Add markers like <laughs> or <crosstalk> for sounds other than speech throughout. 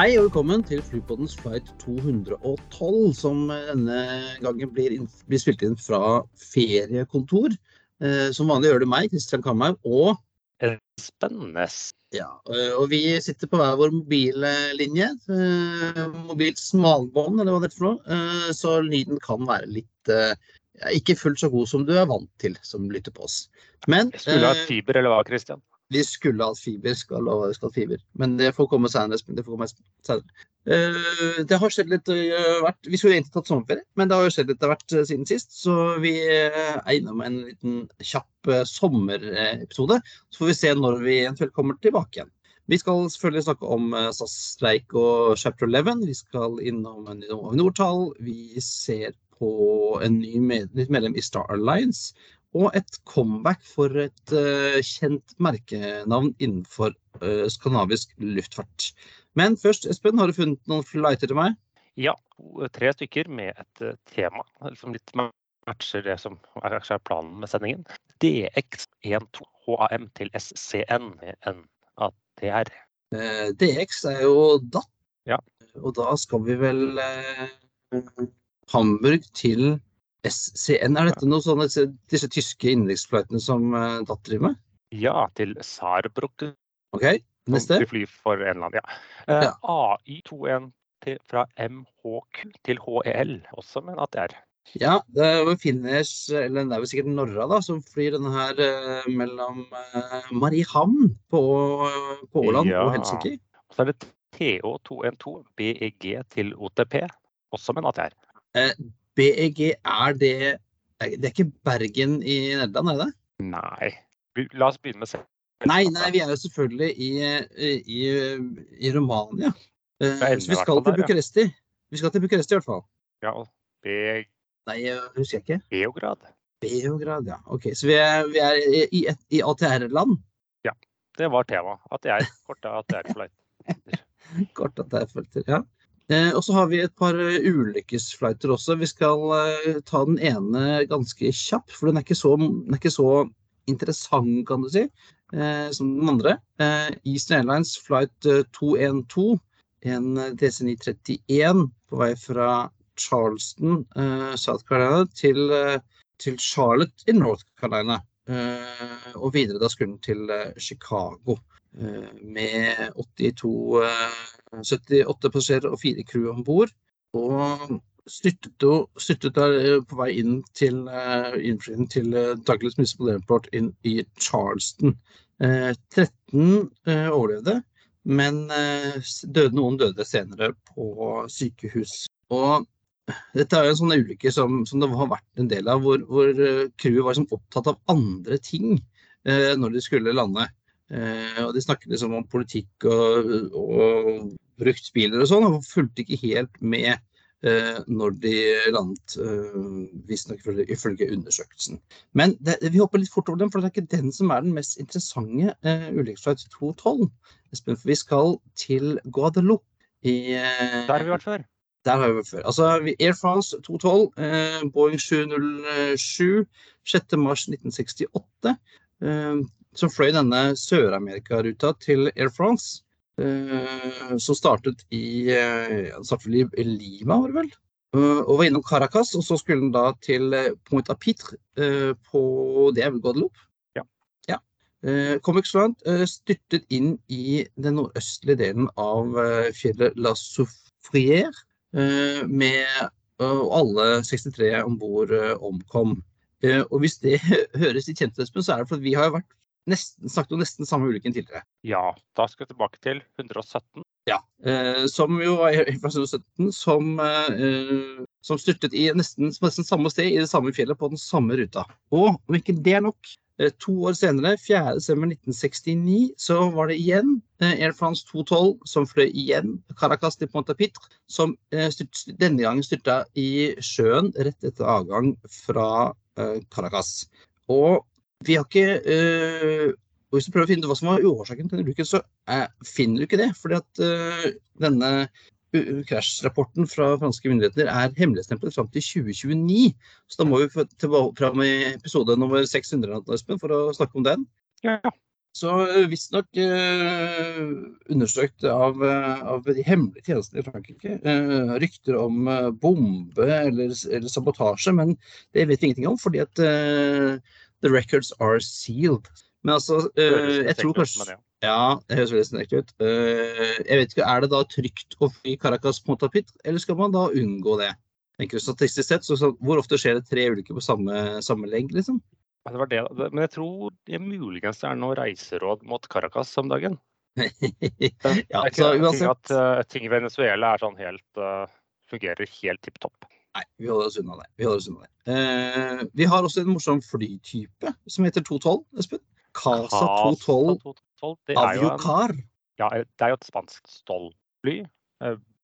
Hei og velkommen til Flypoddens flight 212, som denne gangen blir, inn, blir spilt inn fra feriekontor. Eh, som vanlig gjør det meg, Kristian Kamhaug, og Spennende. ja, eh, og vi sitter på hver vår mobillinje. Eh, mobilt smalbånd, eller hva det er for noe. Eh, så lyden kan være litt eh, ikke fullt så god som du er vant til som lytter på oss. Men skulle eh, hatt fiber, eller hva, Christian? Vi skulle hatt fiber, skal ha fiber. Men det får komme senere. Det får komme senere. Uh, det har skjedd litt uh, vært, Vi skulle egentlig tatt sommerferie, men det har jo skjedd litt av hvert uh, siden sist. Så vi eh, er innom en liten kjapp sommerepisode. Så får vi se når vi eventuelt kommer tilbake igjen. Vi skal selvfølgelig snakke om SAS-streik og chapter 11. Vi skal innom Avinor-tall. Vi ser på en ny med, nytt medlem i Star Alliance og et comeback for et uh, kjent merkenavn innenfor uh, skandinavisk luftfart. Men først, Espen, har du funnet noen flighter til meg? Ja, tre stykker med et uh, tema som litt matcher det som er planen med sendingen. DX12 HAM til SCN med en ATR. Eh, DX er jo DAT, Ja. og da skal vi vel Hamburg til SCN. Er dette noe sånn disse, tyske innenriksfløytene som uh, DAT driver med? Ja, til Saarbrücken. OK, neste. De flyr for en eller annen, ja. Uh, Ja. AI21 fra MHQ til HEL, også med en ATR. Ja, det er jo eller det er vel sikkert Norra, da, som flyr denne her uh, mellom uh, Mariehamn på, på Åland Ja. og Helsinki. Og så er det TH212 BEG til OTP, også med en ATR. BEG, er det Det er ikke Bergen i Nederland, er det det? Nei. La oss begynne med selskapet. Nei, nei, vi er jo selvfølgelig i, i, i Romania. Eh, Så vi skal til. Bucuresti. Vi skal til Bucuresti i hvert fall. Ja, og Be- Nei, jeg husker ikke. Beograd. Beograd, ja. Ok, så vi er, vi er i, i, ATR-land. Det var temaet. At jeg korta ATR-flight. korta ATR-flighter, er <laughs> ja. Eh, og så har vi et par eh, ulykkesflighter også. Vi skal eh, ta den ene ganske kjapp, for den er ikke så, den er ikke så interessant, kan du si, som den andre. Eastern Airlines flight eh, 212, en eh, DC-931 på vei fra Charleston, South Carolina, til, til Charlotte i North Carolina. Og videre da skulle den til Chicago med 82 eh, 78 passasjerer og fire crew om bord. Og styrtet, der eh, på vei inn til uh, til eh, Douglas Municipal Airport inn i Charleston. Eh, 13 eh, overlevde, men eh, døde, noen døde senere på sykehus. Og dette er jo en sånn ulykke som, som det har vært en del av, hvor, hvor eh, crewet var liksom opptatt av andre ting eh, når de skulle lande. Eh, og De snakket liksom om politikk og, og bruktbiler og sånn, og fulgte ikke helt med eh, når de landet, eh, visstnok ifølge, undersøkelsen. Men det, vi hopper litt fort over den, for det er ikke den som er den mest interessante uh, ulykkesflight 212. Espen, for vi skal til Guadeloupe. I, eh, Der har vi vært før. der har vi vært før. Altså, Air France 212, eh, Boeing 707, 6. mars 1968, eh, som fløy denne Sør-Amerika-ruta til Air France. Uh, som startet i, uh, startet i Lima, var det vel? Uh, og var innom Caracas, og så skulle den da til Point à Pitre eh, på Det er vel Guadeloupe? Ja. ja. Kom Comic Slant eh, styrtet inn i den nordøstlige delen av fjellet La Soufrière med alle 63 om bord omkom. Og hvis det <laughs> høres litt kjent ut, så er det fordi vi har vært nesten, snakket om nesten samme ulykken tidligere. Ja, da skal vi tilbake til 117. Eh, som jo var fra 2017, som, eh, som styrtet i nesten, nesten samme sted i det samme fjellet på den samme ruta. Og om ikke det er nok, eh, to år senere, 4.12.1969, så var det igjen eh, Air France 212 som fløy igjen Caracas til Pontapitre, som eh, styrt, denne gangen styrta i sjøen rett etter avgang fra eh, Caracas. Og vi har ikke øh, Hvis du prøver å finne ut hva som var årsaken til denne ulykken, så eh, finner du ikke det. fordi at øh, denne krasjrapporten fra franske myndigheter er hemmelighetsstemplet fram til 2029. Så da må vi tilbake fram i episode nummer 600 Espen, for å snakke om den. Ja, Så visstnok eh, undersøkt av, av de hemmelige tjenestene i Frankrike eh, rykter om bombe eller, eller, sabotasje, men det vet vi ingenting om fordi at the records are sealed. Men altså, jeg tror kanskje Ja, det høres veldig snekt ut. jeg vet ikke, Er det da trygt å fly Caracas Montapit, eller skal man da unngå det? Tenker du Statistisk sett, så, så, Hvor ofte skjer det tre ulykker på samme, samme lengd, liksom? Det var det. Men jeg tror det muligens er noe reiseråd mot Caracas om dagen. <laughs> ja, så uansett. At uh, ting i Venezuela er sånn helt, uh, fungerer helt tipp topp. Nei, vi holder oss unna det. Vi, oss unna det. Uh, vi har også en morsom flytype som heter 212, Espen. Casa 212 Aviocar. Ja, det er jo et spansk stålfly.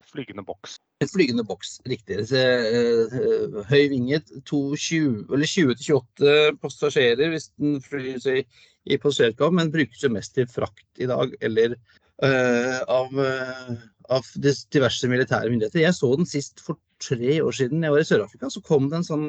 Flygende boks. Et flygende boks, riktig. Uh, høy vinget, 20-28 passasjerer hvis den flyr seg i passasjerkap, men brukes jo mest til frakt i dag, eller uh, av, uh, av, diverse militære myndigheter. Jeg så den sist for tre år siden jeg var i Sør-Afrika. Så kom det en sånn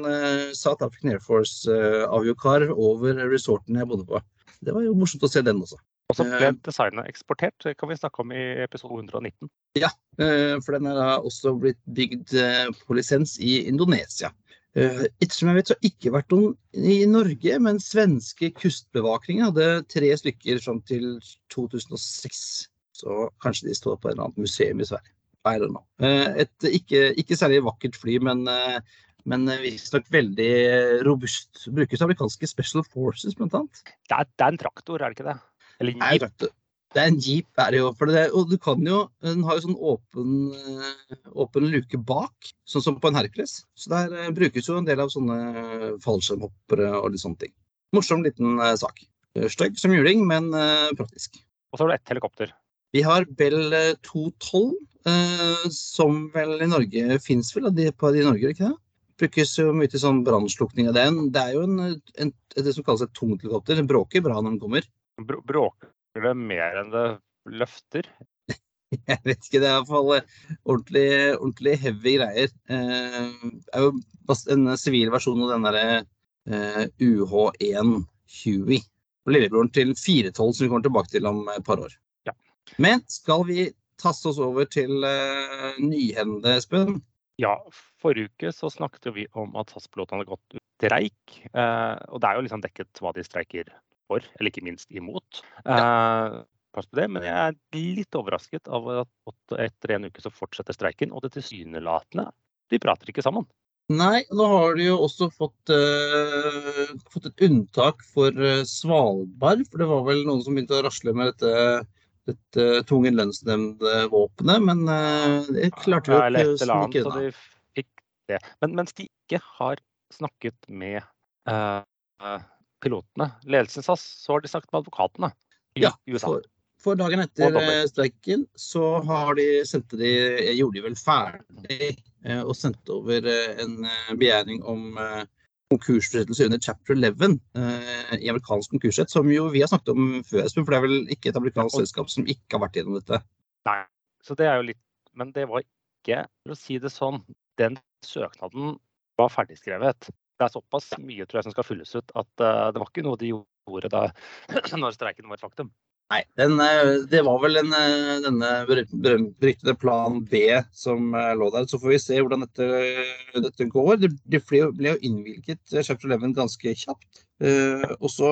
South African Air Force-aviokar over resorten jeg bodde på. Det var jo morsomt å se den også. Og så ble eh. designet eksportert, det kan vi snakke om i episode 119. Ja, eh, for den er da også blitt bygd eh, på lisens i Indonesia. Ettersom jeg vet, så har ikke vært noen i Norge, men svenske kystbevakningen hadde tre stykker fram til 2006. Så kanskje de står på et eller annet museum i Sverige. I don't. Et ikke, ikke særlig vakkert fly, men, men visstnok veldig robust. Brukes amerikanske Special Forces, blant annet. Det er, det er en traktor, er det ikke det? Eller jeep. Nei, det er en jeep, er det jo. For det, og du kan jo Den har jo sånn åpen, eh, åpen luke bak, sånn som på en Hercules. Så der brukes jo en del av sånne fallskjermhoppere og litt sånne ting. Morsom liten sak. Stygg som juling, men praktisk. Og så har du ett helikopter. Vi har Bell 212, som vel i Norge fins vel de på de i Norge, ikke det? Brukes jo mye til sånn brannslukning av den. Det er jo en, en, det som kalles et tungt helikopter. Det bråker bra når den kommer. Bråker det mer enn det løfter? <laughs> Jeg vet ikke, det er iallfall ordentlig, ordentlig heavy greier. Eh, det er jo en sivil versjon av den derre eh, UH1 Huey. Lillebroren til 412 som vi kommer tilbake til om et par år. Men skal vi taste oss over til uh, nyhendelse, Espen? Ja, forrige uke så snakket vi om at SAS-pilotene hadde gått ut streik. Uh, og det er jo liksom dekket hva de streiker for, eller ikke minst imot. Ja. Pass på det, men jeg er litt overrasket av at etter en uke så fortsetter streiken, og det tilsynelatende De prater ikke sammen. Nei, nå har de jo også fått, uh, fått et unntak for uh, Svalbard. For det var vel noen som begynte å rasle med dette, dette tvungen lønnsnemnd-våpenet. Men uh, det klarte vi ja, å snike unna. De. Men mens de ikke har snakket med pilotene, ledelsen SAS, så har de snakket med advokatene i ja, USA. For, for dagen etter eh, streiken så har de, sendte de, gjorde de vel ferdig eh, og sendte over eh, en begjæring om konkursforsettelse under chapter 11 i amerikansk konkursrett, som jo vi har snakket om før, Espen, for det er vel ikke et amerikansk selskap som ikke har vært gjennom dette? Nei, så det er jo litt Men det var ikke, for å si det sånn, den søknaden var ferdigskrevet det er såpass mye tror jeg, som skal fylles ut at uh, det var ikke noe de gjorde da <clears throat> når streiken var et faktum. Nei, den, eh, det var vel en, eh, denne beryktede plan B som lå der. Så får vi se hvordan dette, dette går. Det, det ble jo innvilget chapter 11 ganske kjapt. Eh, og så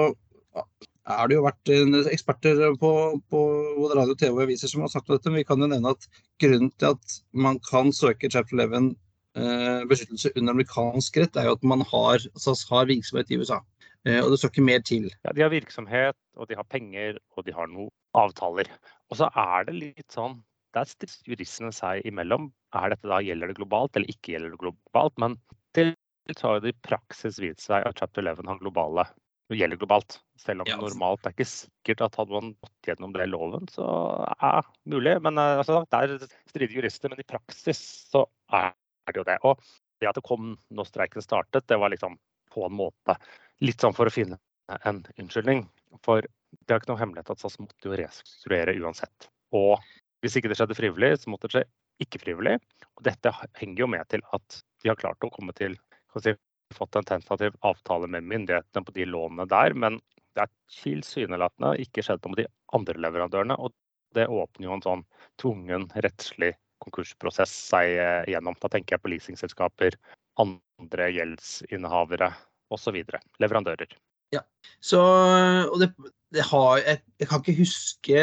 er det jo vært eksperter på, på både radio, TV og aviser som har sagt dette. Men vi kan jo nevne at grunnen til at man kan søke chapter 11 Eh, beskyttelse under amerikansk rett, er jo at man har, SAS har virksomhet i USA. Eh, og det står ikke mer til. Ja, De har virksomhet, og de har penger, og de har noen avtaler. Og så er det litt sånn Der strider juristene seg imellom. Er dette da, Gjelder det globalt, eller ikke gjelder det globalt? Men til har det i praksis vist seg at chapter 11 har globale det gjelder globalt. Selv om ja. normalt det er ikke sikkert at hadde man gått gjennom det loven, så er det mulig. Men eh, altså, der strider jurister, men i praksis så er det jo det. Og det at det kom når streiken startet, det var liksom på en måte litt sånn for å finne en unnskyldning. For det er ikke noe hemmelighet at SAS måtte jo restrukturere uansett. Og hvis ikke det skjedde frivillig, så måtte det skje ikke frivillig. Og dette henger jo med til at de har klart å komme til si, fått en tentativ avtale med myndighetene på de lånene der, men det er tilsynelatende ikke skjedd noe med de andre leverandørene. Og det åpner jo en sånn tvungen rettslig konkursprosess seg gjennom. Da tenker jeg på leasingselskaper, andre gjeldsinnehavere osv. Leverandører. Ja, så, og det, det har, jeg, jeg, kan ikke huske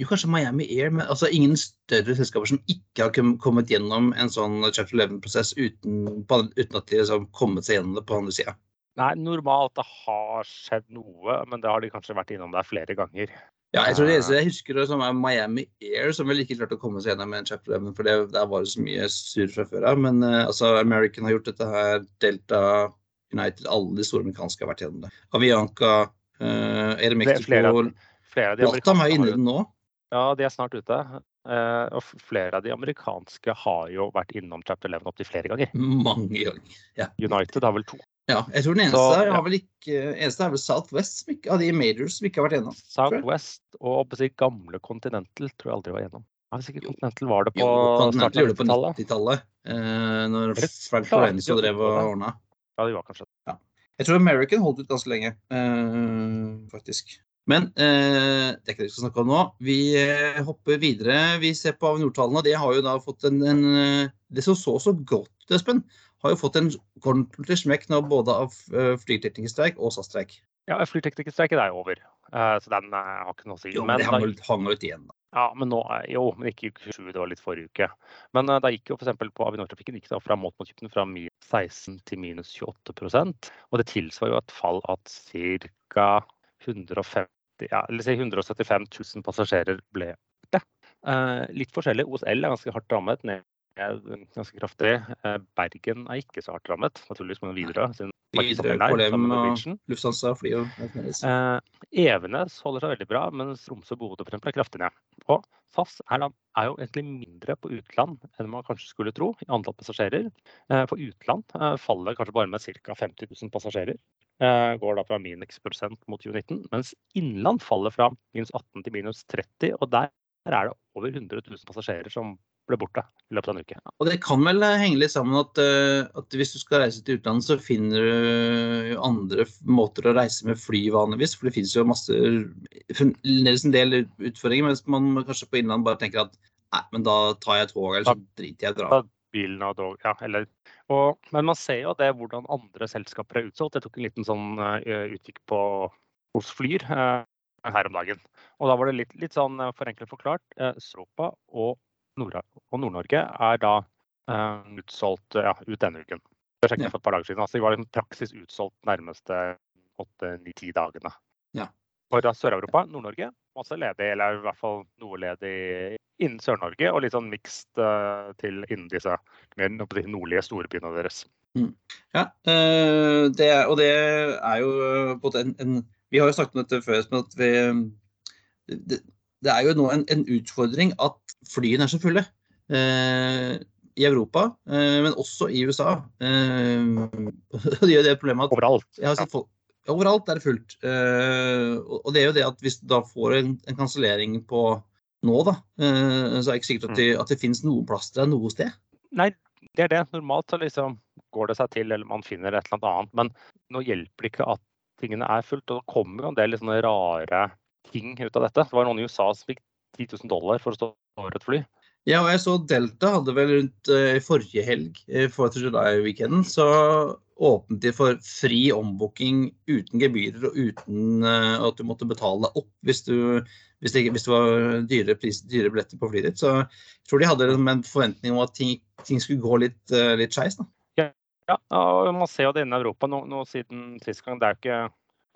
jo, kanskje Miami Air, men altså ingen større selskaper som ikke har kommet gjennom en sånn chapter 11-prosess uten, uten, at de har liksom kommet seg gjennom det på andre sida. Nei, normalt det har skjedd noe, men det har de kanskje vært innom der flere ganger. Ja, jeg tror det eneste jeg husker det som er Miami Air, som vel ikke klarte å komme seg gjennom med en chapter 11, for det, der var det så mye surr fra før av. Men uh, altså, American har gjort dette her, Delta, United, alle de store amerikanske har vært gjennom det. Avianca, uh, Air Mexico, flere, flere av de Latam er inne i den nå. Ja, de er snart ute. Uh, og flere av de amerikanske har jo vært innom chapter 11 opptil flere ganger. Mange ganger, ja. United har vel to. Ja, jeg tror den eneste, Så, ja. har vel ikke, eneste er vel Southwest ikke, av de majors som ikke har vært gjennom. Southwest og si, gamle Continental tror jeg aldri var gjennom. Ja, ikke Continental var det på starten av 90-tallet. Eh, når Frank Lorenzo drev og ordna. Ja, de var kanskje ja. Jeg tror American holdt ut ganske lenge, eh, faktisk. Men eh, det er ikke det vi skal snakke om nå. Vi eh, hopper videre. Vi ser på Avinor-tallene. Det har jo da fått en, en eh, Det som så så godt, Espen, har jo fått en ordentlig smekk nå både av eh, flyteknikerstreik og SAS-streik. Ja, flyteknikerstreiken er jo over, uh, så den uh, har ikke noe å si. Jo, men, det hang, da, hang ut igjen, da. Ja, men nå, jo, men ikke uke 7, det var litt forrige uke. Men uh, da gikk jo f.eks. på Avinor-trafikken gikk da fra målt mot kyppen fra minus 16 til minus 28% Og det tilsvarer jo et fall at ca. 150, ja, eller si 175 000 passasjerer ble borte. litt forskjellig. OSL er ganske hardt rammet, ned ganske kraftig. Eh, Bergen er ikke så hardt rammet, naturligvis men Widerøe. Widerøe, KLM og Lufthansa fly og eh, Evenes holder seg veldig bra, mens Tromsø og Bodø er kraftig ned. Og SAS er, er, jo egentlig mindre på utland enn man kanskje skulle tro i antall passasjerer. Eh, for utland eh, faller kanskje bare med ca. 50 000 passasjerer. Eh, går da fra minus prosent mot 2019, mens innland faller fra minus 18 til minus 30. og der er det over 100 000 passasjerer som ble borte i løpet av en uke. Og Det kan vel eh, henge litt sammen at, eh, at hvis du skal reise til utlandet, så finner du andre måter å reise med fly vanligvis. For det finnes jo masse fremdeles en del utfordringer, mens man kanskje på innland bare tenker at nei, men da tar jeg tog, eller så driter jeg i å dra. Bilen og tog, ja. Eller, og, men man ser jo det hvordan andre selskaper er utsolgt. Jeg tok en liten sånn uh, utkikk på hos Flyr her om dagen. Og da var det litt, litt sånn forenklet forklart. Stropa og Nord og Nord-Norge er da uh, utsolgt ja, ut denne uken. Jeg sjekket for et par dager siden. Altså, de var i praksis utsolgt nærmeste åtte-ni-ti dagene. Ja. For Sør-Europa, Nord-Norge, også ledig, eller i hvert fall noe ledig innen Sør-Norge, og litt sånn mixed uh, til innen disse mer nordlige storbyene deres. Mm. Ja, uh, det er, og det er jo både en, en, Vi har jo snakket om dette før, men at vi det, det er jo nå en, en utfordring at flyene er så fulle. Eh, I Europa, eh, men også i USA. Eh, <laughs> det gjør det problemet at Overalt. Jeg har sett folk, overalt er det fullt. Eh, og det er jo det at hvis du da får en, en kansellering på nå, da, eh, så er det ikke sikkert at det, at det finnes noen plass til deg noe sted. Nei, det er det. Normalt så liksom går det seg til, eller man finner et eller annet. Men nå hjelper det ikke at tingene er fullt. Og det kommer en del sånne rare ting ut av dette. Det var noen i USA som fikk 10 000 dollar for å stå over et fly. Ja, og jeg så Delta hadde vel rundt uh, forrige helg, uh, for July-weekenden, så åpnet de for fri ombooking uten gebyrer og uten uh, at du måtte betale opp hvis, du, hvis, det, hvis det, var dyre, pris, dyre billetter på flyet ditt. Så jeg tror de hadde en forventning om at ting, ting skulle gå litt, uh, litt skeis. Ja, ja, og man ser jo det innen Europa nå, nå siden sist gang. Det er jo ikke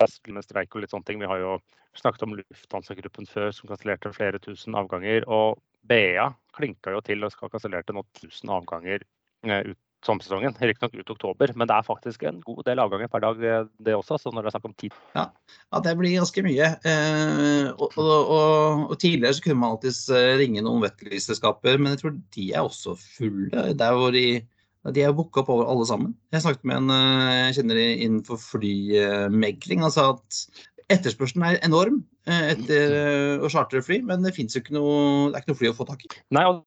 streik og litt sånne ting. Vi har jo snakket om Lufthansa-gruppen før, som kansellerte flere tusen avganger. Og BA klinka jo til og skal kansellerte nå 1000 avganger eh, ut sommersesongen. Riktignok ut oktober, men det er faktisk en god del avganger per dag, eh, det også. Så når det er snakk om tid. Ja, ja det blir ganske mye. Eh, og, og, og, og, tidligere så kunne man alltids eh, ringe noen vettlyselskaper, men jeg tror de er også fulle. Der hvor de de er booka opp over alle sammen. Jeg snakket med en jeg kjenner innenfor flymegling. Han sa at etterspørselen er enorm eh, etter eh, å chartre fly, men det fins jo ikke noe, det er ikke noe fly å få tak i. Nei, og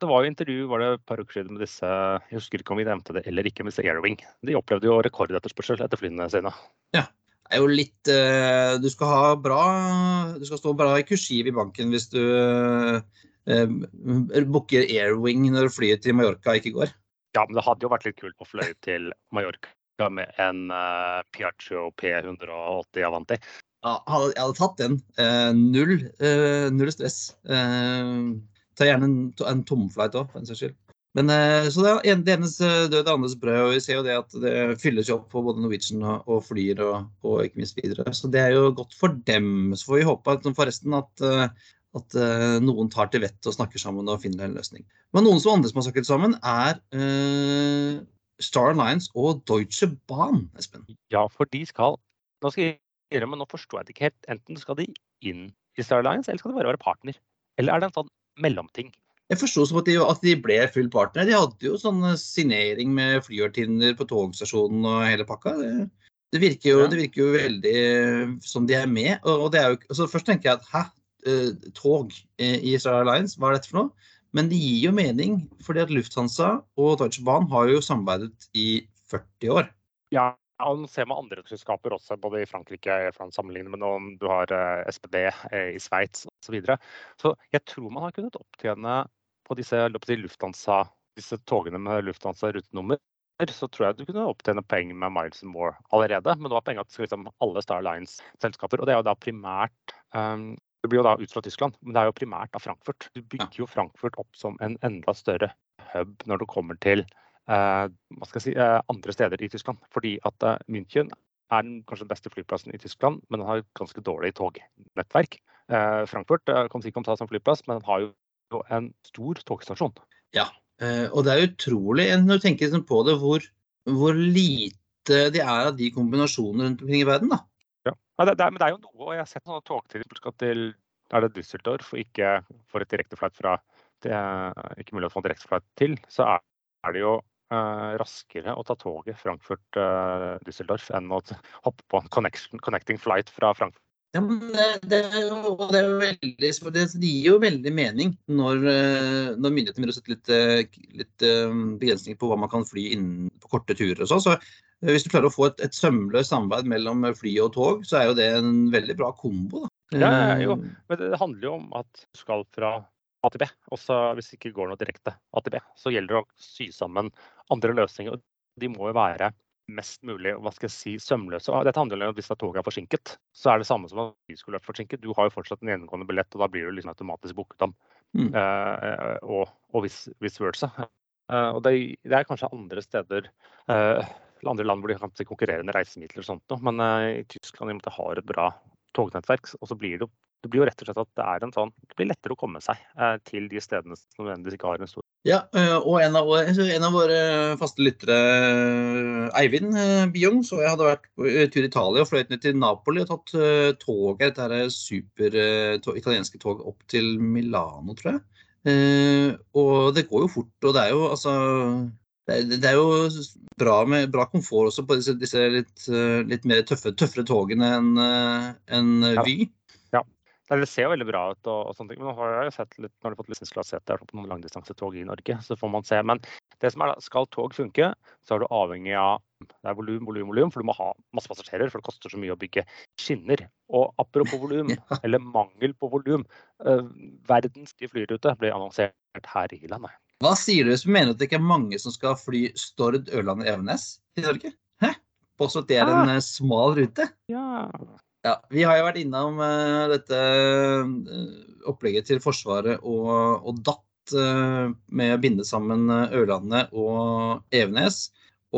det var jo intervju var det et par uker siden med disse jeg husker ikke om vi nevnte det eller ikke, med disse Airwing. De opplevde jo rekordetterspørsel etter flyene sine. Ja, det er jo litt Du skal ha bra Du skal stå bra i kursiv i banken hvis du booker airwing når flyet til Mallorca ikke går. Ja, men det hadde jo vært litt kult å fløye til Mallorca med en uh, Piaggio P180 Avanti. Ja, jeg hadde tatt den. null, null stress. ta gjerne en, en tomflight òg, for en saks skyld. Men, så det er det enes død, det andres brød. og Vi ser jo det at det fylles opp på både Norwegian og, og Flyr og, og, ikke minst videre. Så det er jo godt for dem. Så får vi håpe at, forresten at, eh, at noen tar til vettet og snakker sammen og finner en løsning. Men noen som andre som har snakket sammen, er uh, Star Alliance og Deutsche Bahn, Espen. Ja, for de skal Nå skal jeg gjøre, men nå forstår jeg det ikke helt. Enten skal de inn i Star Alliance, eller skal de bare være partner? Eller er det en sånn mellomting? Jeg forsto som at de, at de, ble full partner. De hadde jo sånn signering med flyvertinner på togstasjonen og hele pakka. Det, det, virker jo, det, virker jo, veldig som de er med. Og, det er jo, altså først tenker jeg at hæ, eh, tog i Israel Alliance. hva er dette for noe? Men det gir jo mening, fordi at Lufthansa og Deutsche Bahn har jo samarbeidet i 40 år. Ja, man ser med andre selskaper også, både i Frankrike sammenlignet med noen, du har eh, SPD eh, i Sveits osv. Så, videre. så jeg tror man har kunnet opptjene på disse, Lufthansa, disse togene med Lufthansa-rutenummer, så tror jeg du kunne opptjene penger med Miles and More allerede. Men det var penger at liksom, alle Star Lines-selskaper. Og det er jo da primært um, Det blir jo da ut fra Tyskland, men det er jo primært av Frankfurt. Du bygger jo Frankfurt opp som en enda større hub når det kommer til eh, hva skal jeg si, eh, andre steder i Tyskland. Fordi at eh, München er den kanskje den beste flyplassen i Tyskland, men den har ganske dårlig tognettverk. Frankfurt kan ikke ta som flyplass, men den har jo en stor togstasjon. Ja, eh, og det er utrolig når du tenker liksom på det, hvor, hvor, lite det er av de kombinasjonene rundt omkring i verden. da. Ja, det, det er, Men det er jo noe, og jeg har sett noen togtider som skal til er det Düsseldorf og ikke får et direkteflight fra det er ikke mulig å få en direkteflight til, så er, er det jo eh, raskere å ta toget Frankfurt-Düsseldorf eh, enn å hoppe på en connecting flight fra Frankfurt ja, men det, det, veldig, det, gir jo veldig mening når, eh, når myndighetene begynner å sette litt, eh, litt eh, begrensninger på hva man kan fly innen på korte turer og sånn. Så hvis du klarer å få et, et sømløst samarbeid mellom fly og tog, så er jo det en veldig bra kombo. Da. Ja, jo. Men det handler jo om at du skal fra A til B. Også hvis det ikke går noe direkte A til B, så gjelder det å sy sammen andre løsninger. De må jo være mest mulig hva skal jeg si, sømløse. Dette handler om at Hvis toget er forsinket, så er det samme som at vi skulle vært forsinket. Du har jo fortsatt en gjennomgående billett, og da blir du liksom automatisk booket om. Mm. Uh, og, og vice versa. Uh, og det, det, er kanskje andre steder uh, andre land hvor de kan konkurrere med reisemidler og sånt men i Tyskland i og de har et bra tognettverk, og så blir det det blir jo rett og slett at det er en sånn, det blir lettere å komme seg eh, til de stedene som nødvendigvis ikke har en stor Ja, eh, og en av, en av våre faste lyttere, Eivind eh, Biong, så jeg hadde vært på tur i Italia og fløyet ned til Napoli og tatt toget, dette super italienske toget opp til Milano, tror jeg. Og det går jo fort, og det er jo altså det er jo bra med bra komfort også på disse, disse litt, litt, mer tøffe, tøffere togene enn en Vy. Det ser jo veldig bra ut, og, og sånne ting, men nå har jeg jo sett litt, når du har fått lisensklassete på noen langdistansetog i Norge, så får man se. Men det som er da, skal tog funke, så er du avhengig av det er volum, volum, volum, for du må ha masse passasjerer. For det koster så mye å bygge skinner. Og apropos volum, <laughs> ja. eller mangel på volum. Uh, verdens flyrute ble annonsert her i landet. Hva sier du som mener at det ikke er mange som skal fly Stord, Ørland og Evenes i Norge? Hæ? Påstå at det er en ah. smal rute? Ja, ja, Vi har jo vært innom uh, dette uh, opplegget til Forsvaret og, og DAT uh, med å binde sammen Ørlandet og Evenes.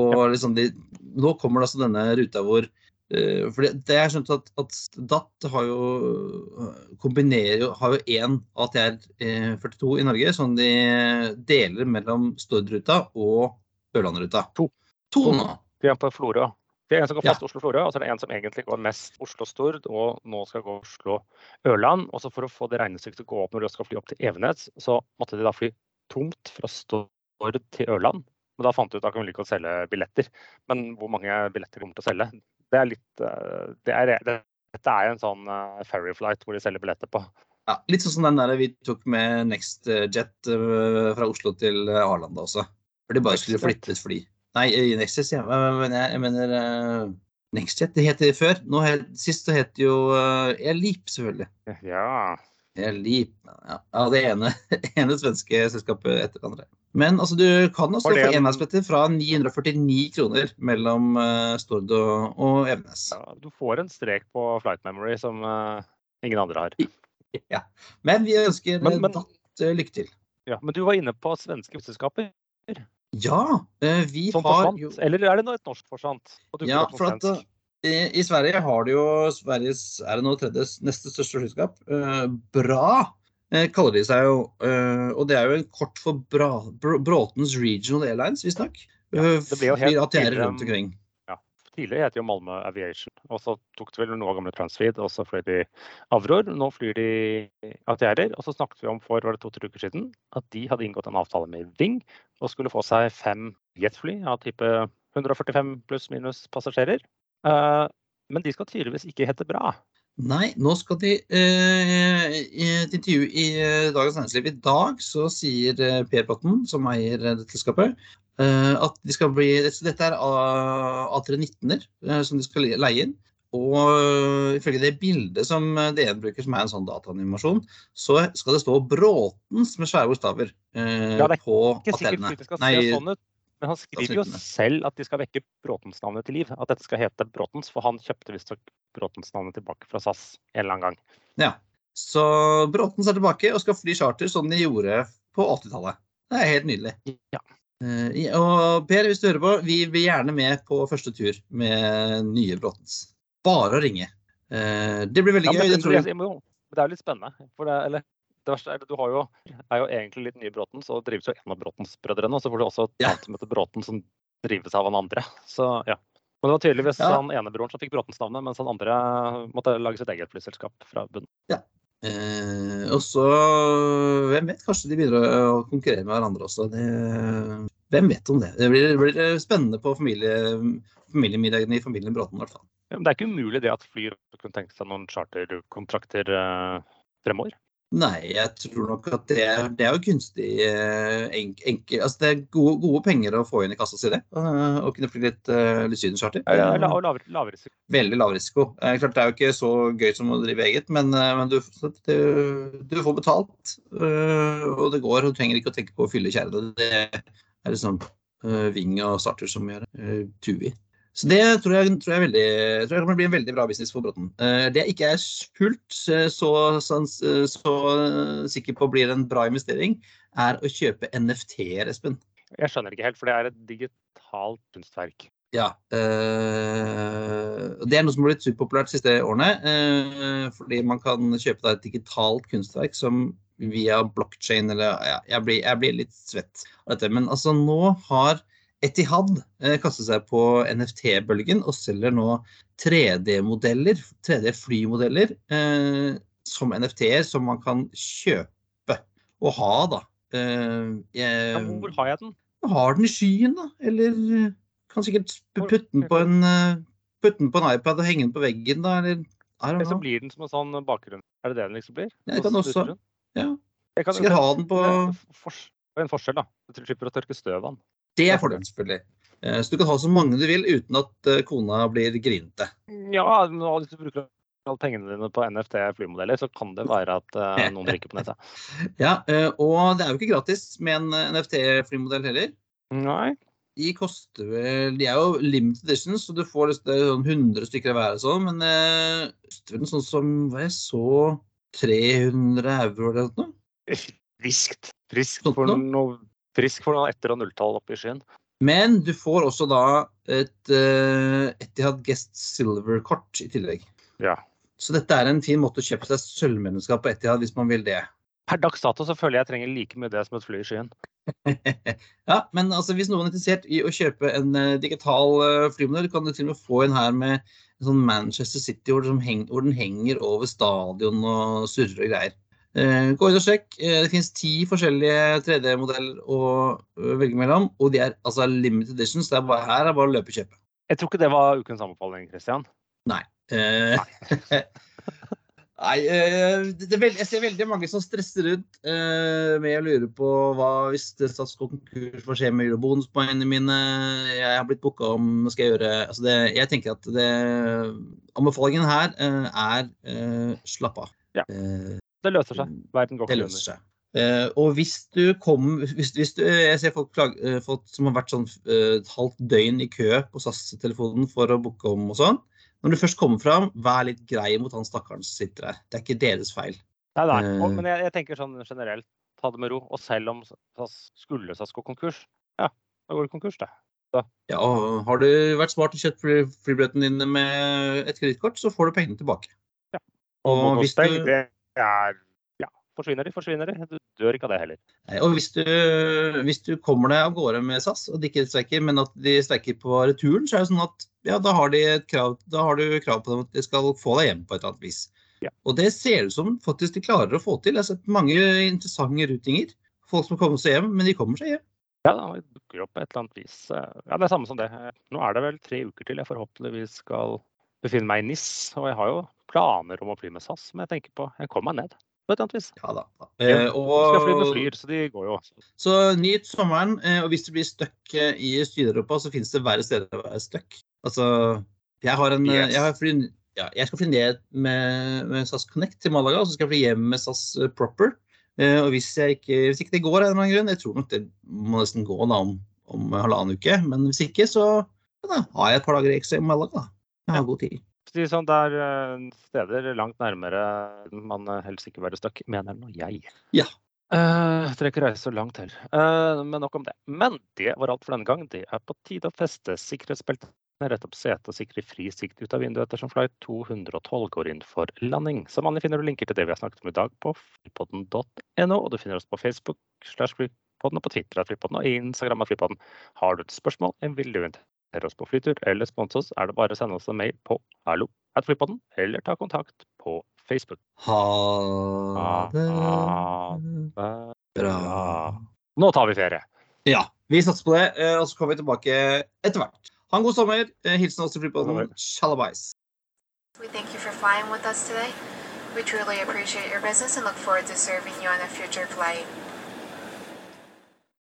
Og liksom de, nå kommer det altså denne ruta hvor for det, det jeg skjønte at, at DAT har jo kombinerer jo, har jo én ATR42 i Norge som de deler mellom Stord-ruta og Ørland-ruta. To. To nå. De er på Flora. Det er en som går fast ja. Oslo-Florø, og så er det en som egentlig går mest Oslo-Stord, og nå skal gå Oslo-Ørland. Og så For å få det regnestykket til å gå opp når de skal fly opp til Evenes, så måtte de da fly tomt fra Stord til Ørland. Men da fant de ut at de ikke selge billetter. Men hvor mange billetter de kommer til å selge, det er litt eh, det er, det, Dette er en sånn uh, ferry flight hvor de selger billetter på. Ja, Litt sånn som den der vi tok med NextJet uh, fra Oslo til Arlanda også. For de bare skulle flytte et fly. Nei, i Nexus, ja. Men jeg, jeg mener NextJet, det het det før. Nå het, sist så het det jo Elip, selvfølgelig. Ja. Elip. Ja, ja det ene, <laughs> ene svenske selskapet etter det andre. Men altså, du kan også få enhetsbilletter fra 949 kroner mellom uh, Stord og, og Evenes. ja. Du får en strek på flight memory som uh, ingen andre har. Ja. Men vi ønsker Men- men- Datt uh, lykke til. Ja, men du var inne på svenske flyselskaper Ja, vi som har forsvant. jo Eller er det noe et norsk forsvant? Ja, for at i, i Sverige har du jo Sveriges er det nå tredje neste største flyselskap. Eh, bra kaller de seg jo. Eh, og det er jo en kort for Bra, Br Bråtens Regional Airlines, visstnok. Ja, det ble jo helt tidligere, rundt omkring. Tidligere het jo Malmö Aviation, og så tok det vel noe av gamle Transfeed, og så fløy de Avror. Nå flyr de ATR-er, og så snakket vi om for var det to-tre uker siden at de hadde inngått en avtale med Ving og skulle få seg fem jetfly av type 145 pluss minus passasjerer. Eh, men de skal tydeligvis ikke hete Bra. Nei, nå skal de eh, I et intervju i eh, Dagens Næringsliv. I dag så sier eh, Per Botten, som eier eh, dette selskapet, eh, at de skal bli Dette er A- A319-er eh, som de skal leie inn. Og eh, ifølge det bildet som eh, DN bruker, som er en sånn dataanimasjon, så skal det stå Bråtens med svære bokstaver eh, Ja, på skal Nei, sånn ut, men han skriver jo selv at de skal vekke Bråtens-navnet til liv. At dette skal hete Bråtens, for han kjøpte visstnok Bråtens-navnet tilbake fra SAS en eller annen gang. Ja. Så Bråtens er tilbake og skal fly charter som de gjorde på 80-tallet. Det er helt nydelig. Ja. Eh, og Per, hvis du hører på, vi blir gjerne med på første tur med nye Bråtens. Bare å ringe. Eh, det blir veldig Ja, gøy. Det men det er jo litt spennende. For det, eller, det verste er du har jo, er jo egentlig litt nye Bråten, så drives jo en av Bråtens-brødrene. Og så får du også et Ja. annet som heter Bråten, som drives av han andre. Så ja. Men det var tydeligvis Ja. han ene broren som fikk Bråtens-navnet, mens han andre måtte lage sitt eget flyselskap fra bunnen. Eh, og så, hvem vet, kanskje de begynner å konkurrere med hverandre også. Det, hvem vet om det? Det blir, blir spennende på familie, familiemiddagene i familien Bråten i hvert fall. Ja, men det er ikke umulig det at Flyr kunne tenke seg noen charterkontrakter eh, fremover. Nei, jeg tror nok at det, er- det er jo kunstig eh, enk, enkel Altså det er gode, gode penger å få inn i kassa si, det. og Å kunne fly litt, uh, litt. Ja, ja, Og lavere, lav risiko. Veldig lav risiko. Eh, klart Det er jo ikke så gøy som å drive eget, men, eh, men du, du, du får betalt, eh, og det går. og Du trenger ikke å tenke på å fylle kjerrene. Det er liksom Ving og Starter som gjør det. Tui. Så det tror jeg, tror jeg, veldig, tror jeg kommer til å bli en veldig bra business for Bråten. Eh, det jeg ikke er fullt eh, så, så, så sikker på blir en bra investering, er å kjøpe NFT-er, Espen. Jeg skjønner ikke helt, for det er et digitalt kunstverk. Ja. øh, det er noe som har blitt superpopulært de siste årene. øh, fordi man kan kjøpe da et digitalt kunstverk som via blockchain eller ja, jeg, blir, jeg blir litt svett av dette. Men altså nå har Etihad kaster seg på NFT-bølgen og selger nå 3D-modeller, 3D-flymodeller, eh, som NFT-er som man kan kjøpe og ha, da. Eh, jeg, Ja, hvor har jeg den? har den i skyen, da. Eller eh, kan sikkert putte den på en, eh, putte den på en iPad og henge den på veggen, da. Eller Eller så blir den som en sånn bakgrunn. Er det det den liksom blir? Ja, jeg kan også- Ja. Jeg kan, Sikkert ha den på en forskjell, da. Du slipper å tørke støv av den. Det er fordelen, selvfølgelig. Eh, Så du kan ha så mange du vil uten at eh, kona blir grinete. Ja, nå, hvis du bruker alle pengene dine på NFT-flymodeller, så kan det være at eh, noen <laughs> drikker på nettet. Ja, og det er jo ikke gratis med en eh, NFT-flymodell heller. Nei. De koster vel De er jo limited editions, så du får det sånn 100 stykker av hver sånn, men det koster vel sånn som hva jeg så 300 euro eller noe? Friskt. Frisk Sånt for noe? Frisk for noe etter- og nulltall oppe i skyen. Men du får også da et uh, Etihad Guest Silver-kort i tillegg. Ja. Så dette er en fin måte å kjøpe seg sølvmedlemskap på Etihad hvis man vil det. Per dags dato så føler jeg jeg trenger like mye det som et fly i skyen. <laughs> ja, men altså, hvis noen er interessert i å kjøpe en uh, digital uh, flymodell, kan du til og med få en her med en sånn Manchester City hvor, den heng, hvor den henger over stadion og surrer og greier. Eh, gå inn og sjekk. Eh, det finnes ti forskjellige 3D-modeller å eh, velge mellom, og de er altså limited editions. Det er bare, her er bare å løpe og kjøpe. Jeg tror ikke det var ukens anbefaling, Christian. Eh, Nei, eh, <laughs> det er veld, jeg ser veldig mange som stresser ut eh, med å lure på hva hvis det går konkurs, hva skjer med eurobonuspoengene mine? Jeg har blitt booka om skal jeg gjøre? Altså det, jeg tenker at det, anbefalingen her eh, er eh, slapp av. Ja. Eh, Det løser seg. Verden går ikke under. seg. Eh, og hvis du kom hvis, hvis du, Jeg ser folk, klag, uh, folk som har vært sånn uh, et halvt døgn i kø på SAS-telefonen for å booke om og sånn. Når du først kommer fram, vær litt grei mot han stakkaren som sitter der. Det er ikke deres feil. Nei, nei. Og, Eh. men jeg, jeg tenker sånn generelt, ta det med ro. Og selv om SAS skulle SAS gå konkurs, ja, da går det konkurs, det. Ja, og Har du vært smart og kjøpt flybilletten din med et kredittkort, så får du pengene tilbake. Ja. Og hvis du, det er Ja, forsvinner de, forsvinner de. Du dør ikke av det heller. Og hvis du, hvis du kommer deg av gårde med SAS, og de ikke streiker, men at de streiker på returen, så er det sånn at ja, da har, krav, da har du krav på dem at de skal få deg hjem på et eller annet vis. Ja. Og det ser ut som faktisk de klarer å få til. Jeg har sett mange interessante rutinger. Folk som kommer seg hjem, men de kommer seg hjem. Ja, det dukker opp på et eller annet vis. Ja, det er samme som det. Nå er det vel tre uker til jeg forhåpentligvis skal befinne meg i NIS. Og jeg har jo planer om å fly med SAS, men jeg tenker på Jeg kommer meg ned på et annet vis. Ja da. Eh, og, Skal fly med flyr, så de går jo. så nyt sommeren. Eh, og hvis du blir stuck eh, i Syd-Europa, så finnes det verre steder å være stuck. Altså, jeg har en eh, Yes. jeg, har fly, ja, jeg skal fly ned med, med SAS Connect til Malaga, og så skal jeg fly hjem med SAS Proper. Eh, og hvis, jeg ikke, hvis ikke det går av en eller annen grunn, jeg tror nok det må nesten gå da om, om halvannen uke, men hvis ikke, så ja, da har jeg et par dager ekstra i Malaga. Jeg har god tid. Si sånn, det er eh, steder langt nærmere man eh, helst ikke være stuck, mener nå jeg. Ja. Uh, trekker ikke reise så langt til. Uh, men nok om det. Men det var alt for denne gang. Det er på tide å feste sikkerhetsbeltene rett opp setet og sikre fri sikt ut av vinduet ettersom flight 212 går inn for landing. Som vanlig finner du linker til det vi har snakket om i dag på flypodden.no, og du finner oss på Facebook slash flypodden og på Twitter at flypodden og Instagram at flypodden. Har du et spørsmål, en vil du invitere oss på flytur eller spons oss, er det bare å sende oss en mail på hallo at flypodden, eller ta kontakt på Facebook. Ha det Ha bra. Nå tar vi ferie. Ja, vi satser på det, eh, og så kommer vi tilbake etter hvert. Ha en god sommer. Eh, Hilsen oss til Flypodden. Shalabais. We thank you for flying with us today. We truly appreciate your business and look forward to serving you on a future flight.